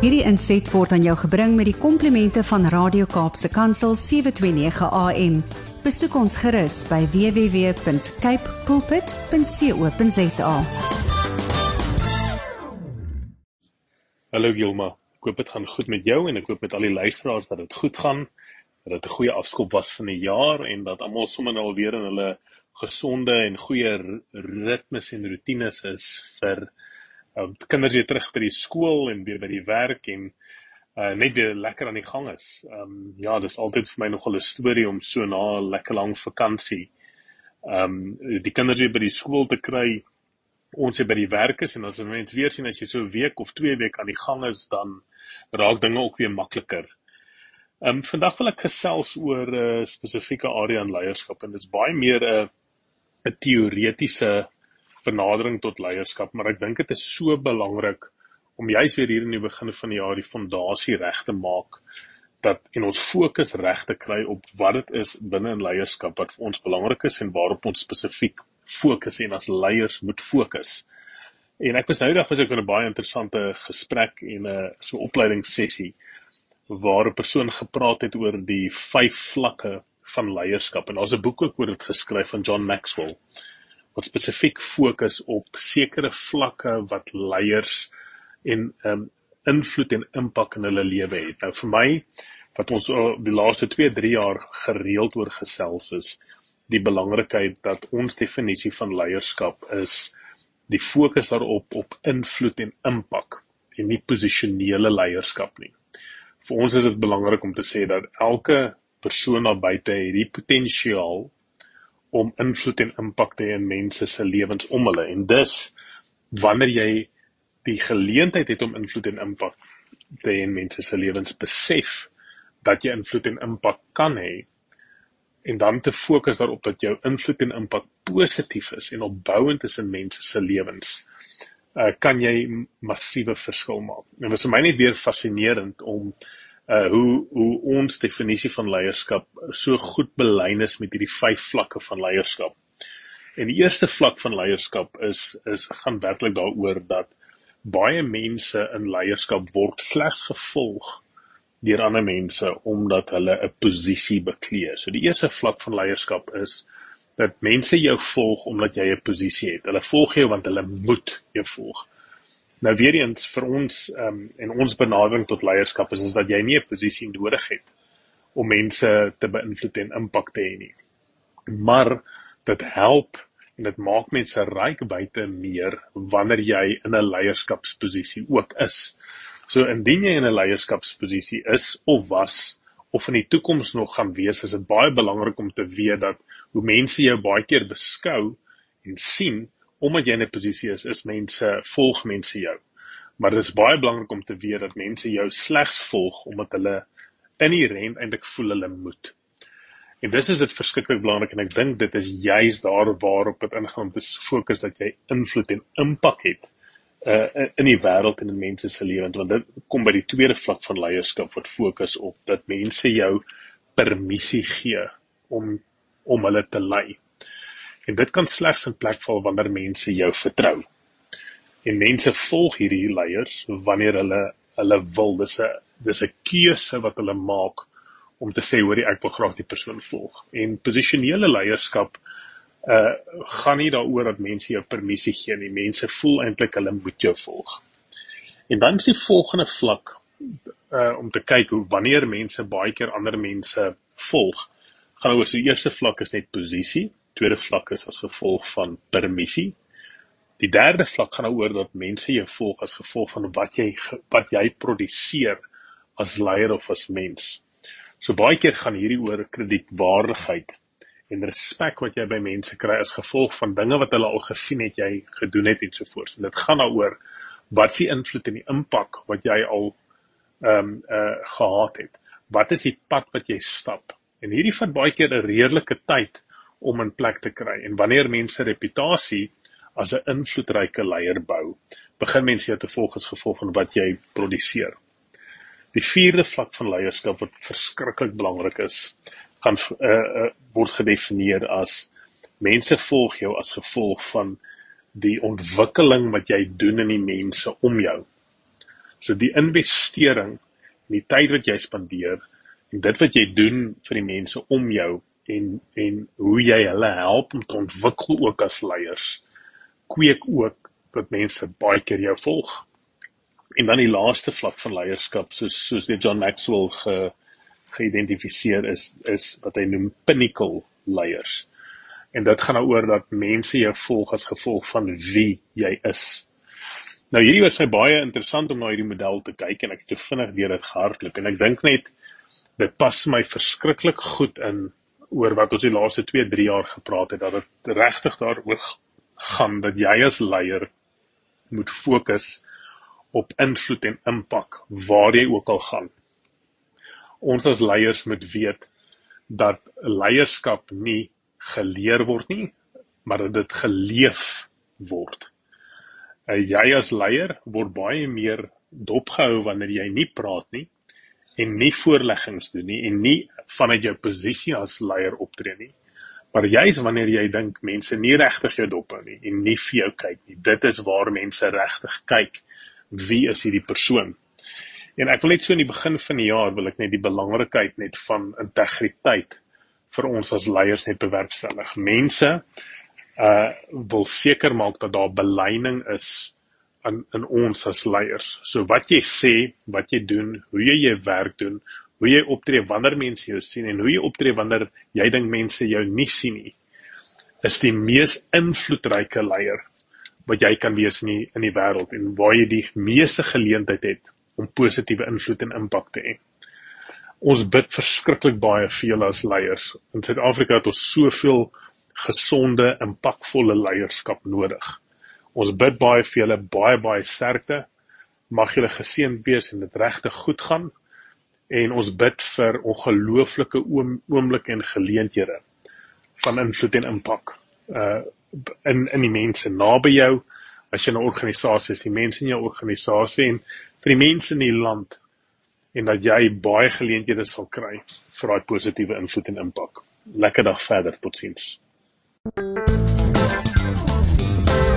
Hierdie inset word aan jou gebring met die komplimente van Radio Kaapse Kansel 729 AM. Besoek ons gerus by www.cape pulpit.co.za. Hallo Gilma, ek hoop dit gaan goed met jou en ek hoop met al die luisteraars dat dit goed gaan. Dat dit 'n goeie afskop was van die jaar en dat almal sommer nou alweer in hulle gesonde en goeie ritmes en rotines is vir um, kinders weer terug by die skool en weer by die werk en uh, net weer lekker aan die gang is. Ehm um, ja, dis altyd vir my nogal 'n storie om so na 'n lekker lang vakansie ehm um, die kinders weer by die skool te kry. Ons hier by die werk is en as 'n mens weer sien as jy so 'n week of 2 weke aan die gang is, dan raak dinge ook weer makliker. Ehm um, vandag wil ek gesels oor 'n uh, spesifieke area in leierskap en dit is baie meer 'n uh, 'n teoretiese benadering tot leierskap, maar ek dink dit is so belangrik om juis weer hier in die begin van die jaar die fondasie reg te maak dat en ons fokus reg te kry op wat dit is binne in leierskap wat vir ons belangrik is en waarop ons spesifiek fokus en as leiers moet fokus. En ek was nou eendag was ek in 'n baie interessante gesprek en 'n so opleidingssessie waar 'n persoon gepraat het oor die vyf vlakke van leierskap en daar's 'n boek ook oor dit geskryf van John Maxwell wat spesifiek fokus op sekere vlakke wat leiers en um invloed en impak in hulle lewe het. Nou vir my wat ons die laaste 2-3 jaar gereeld oor gesels is die belangrikheid dat ons definisie van leierskap is die fokus daarop op invloed en impak en nie posisionele leierskap nie. Vir ons is dit belangrik om te sê dat elke persoon daar buite het die potensiaal om invloed en impak te hê in mense se lewens om hulle en dus wanneer jy die geleentheid het om invloed en impak te hê in mense se lewens besef dat jy invloed en impak kan hê en dan te fokus daarop dat jou invloed en impak positief is en opbouend is in mense se lewens uh, kan jy massiewe verskil maak. En dit is vir my net weer fascinerend om hoe hoe ons definisie van leierskap so goed belyn is met hierdie vyf vlakke van leierskap. En die eerste vlak van leierskap is is gaan werklik daaroor dat baie mense in leierskap word slegs gevolg deur ander mense omdat hulle 'n posisie beklee. So die eerste vlak van leierskap is dat mense jou volg omdat jy 'n posisie het. Hulle volg jou want hulle moet jou volg. Nou weer eens vir ons ehm um, en ons benadering tot leierskap is is dat jy nie 'n posisie nodig het om mense te beïnvloed en impak te hê nie. Maar dit help en dit maak mense ryk buite meer wanneer jy in 'n leierskapsposisie ook is. So indien jy in 'n leierskapsposisie is of was of in die toekoms nog gaan wees, is dit baie belangrik om te weet dat hoe mense jou baie keer beskou en sien omdat jy in 'n posisie is, is mense volg mense jou. Maar dit is baie belangrik om te weet dat mense jou slegs volg omdat hulle inherënt eintlik voel hulle moet. En dis is dit verskriklik belangrik en ek dink dit is juis daar waarop dit ingaan om te fokus dat jy invloed en impak het uh in die wêreld en in mense se lewens want dit kom by die tweede vlak van leierskap wat fokus op dat mense jou permissie gee om om hulle te lei. En dit kan slegs in plek val wanneer mense jou vertrou. En mense volg hierdie leiers wanneer hulle hulle wil. Dis 'n dis 'n keuse wat hulle maak om te sê hoor ek wil graag die persoon volg. En posisionele leierskap uh gaan nie daaroor dat mense jou permissie gee nie. Mense voel eintlik hulle moet jou volg. En dan is die volgende vlak uh om te kyk hoe wanneer mense baie keer ander mense volg. Gaan oor so eerste vlak is net posisie tweede vlak is as gevolg van permissie. Die derde vlak gaan oor dat mense jou volg as gevolg van wat jy wat jy produseer as leier of as mens. So baie keer gaan hierdie oor kredietwaardigheid en respek wat jy by mense kry as gevolg van dinge wat hulle al gesien het jy gedoen het en so voort. En dit gaan daaroor wat s'ie invloed en die impak wat jy al ehm um, uh gehad het. Wat is die pad wat jy stap? En hierdie vat baie keer 'n redelike tyd om in plek te kry. En wanneer mense reputasie as 'n invloedryke leier bou, begin mense jou te volg as gevolg van wat jy produseer. Die vierde vlak van leierskap wat verskriklik belangrik is, gaan uh, uh, word gedefinieer as mense volg jou as gevolg van die ontwikkeling wat jy doen in die mense om jou. So die investering, die tyd wat jy spandeer en dit wat jy doen vir die mense om jou en en hoe jy hulle help om te ontwikkel ook as leiers kweek ook dat mense baie keer jou volg. En dan die laaste vlak van leierskap soos soos die John Maxwell ge geïdentifiseer is is wat hy noem pinnacle leiers. En dit gaan daaroor dat mense jou volg as gevolg van wie jy is. Nou hierdie was my baie interessant om na hierdie model te kyk en ek het te vinnig deur dit gehardloop en ek dink net dit pas my verskriklik goed in oor wat ons die laaste 2, 3 jaar gepraat het dat dit regtig daaroor gaan dat jy as leier moet fokus op invloed en impak waar jy ook al gaan. Ons as leiers moet weet dat leierskap nie geleer word nie, maar dat dit geleef word. Uh, jy as leier word baie meer dopgehou wanneer jy nie praat nie en nie voorleggings doen nie en nie vanuit jou posisie as leier optree nie. Maar juis wanneer jy dink mense nie regtig jou dop hou nie en nie vir jou kyk nie, dit is waar mense regtig kyk wie is hierdie persoon. En ek wil net so in die begin van die jaar wil ek net die belangrikheid net van integriteit vir ons as leiers net bewerkstellig. Mense uh wil seker maak dat daar belyning is in in ons as leiers. So wat jy sê, wat jy doen, hoe jy jou werk doen, hoe jy optree wanneer mense jou sien en hoe jy optree wanneer jy dink mense jou nie sien nie is die mees invloedryke leier wat jy kan wees in die, in die wêreld en waar jy die meeste geleentheid het om positiewe invloed en impak te hê. Ons bid verskriklik baie veel as leiers. In Suid-Afrika het ons soveel gesonde, impakvolle leierskap nodig. Ons bid baie vir julle baie baie sterkte. Mag julle geseënd wees en dit regtig goed gaan en ons bid vir ongelooflike oomblikke en geleenthede van invloed en impak uh in in die mense naby jou as jy 'n organisasie is, die mense in jou organisasie en vir die mense in die land en dat jy baie geleenthede sal kry vir daai positiewe invloed en impak. Lekker dag verder, totsiens.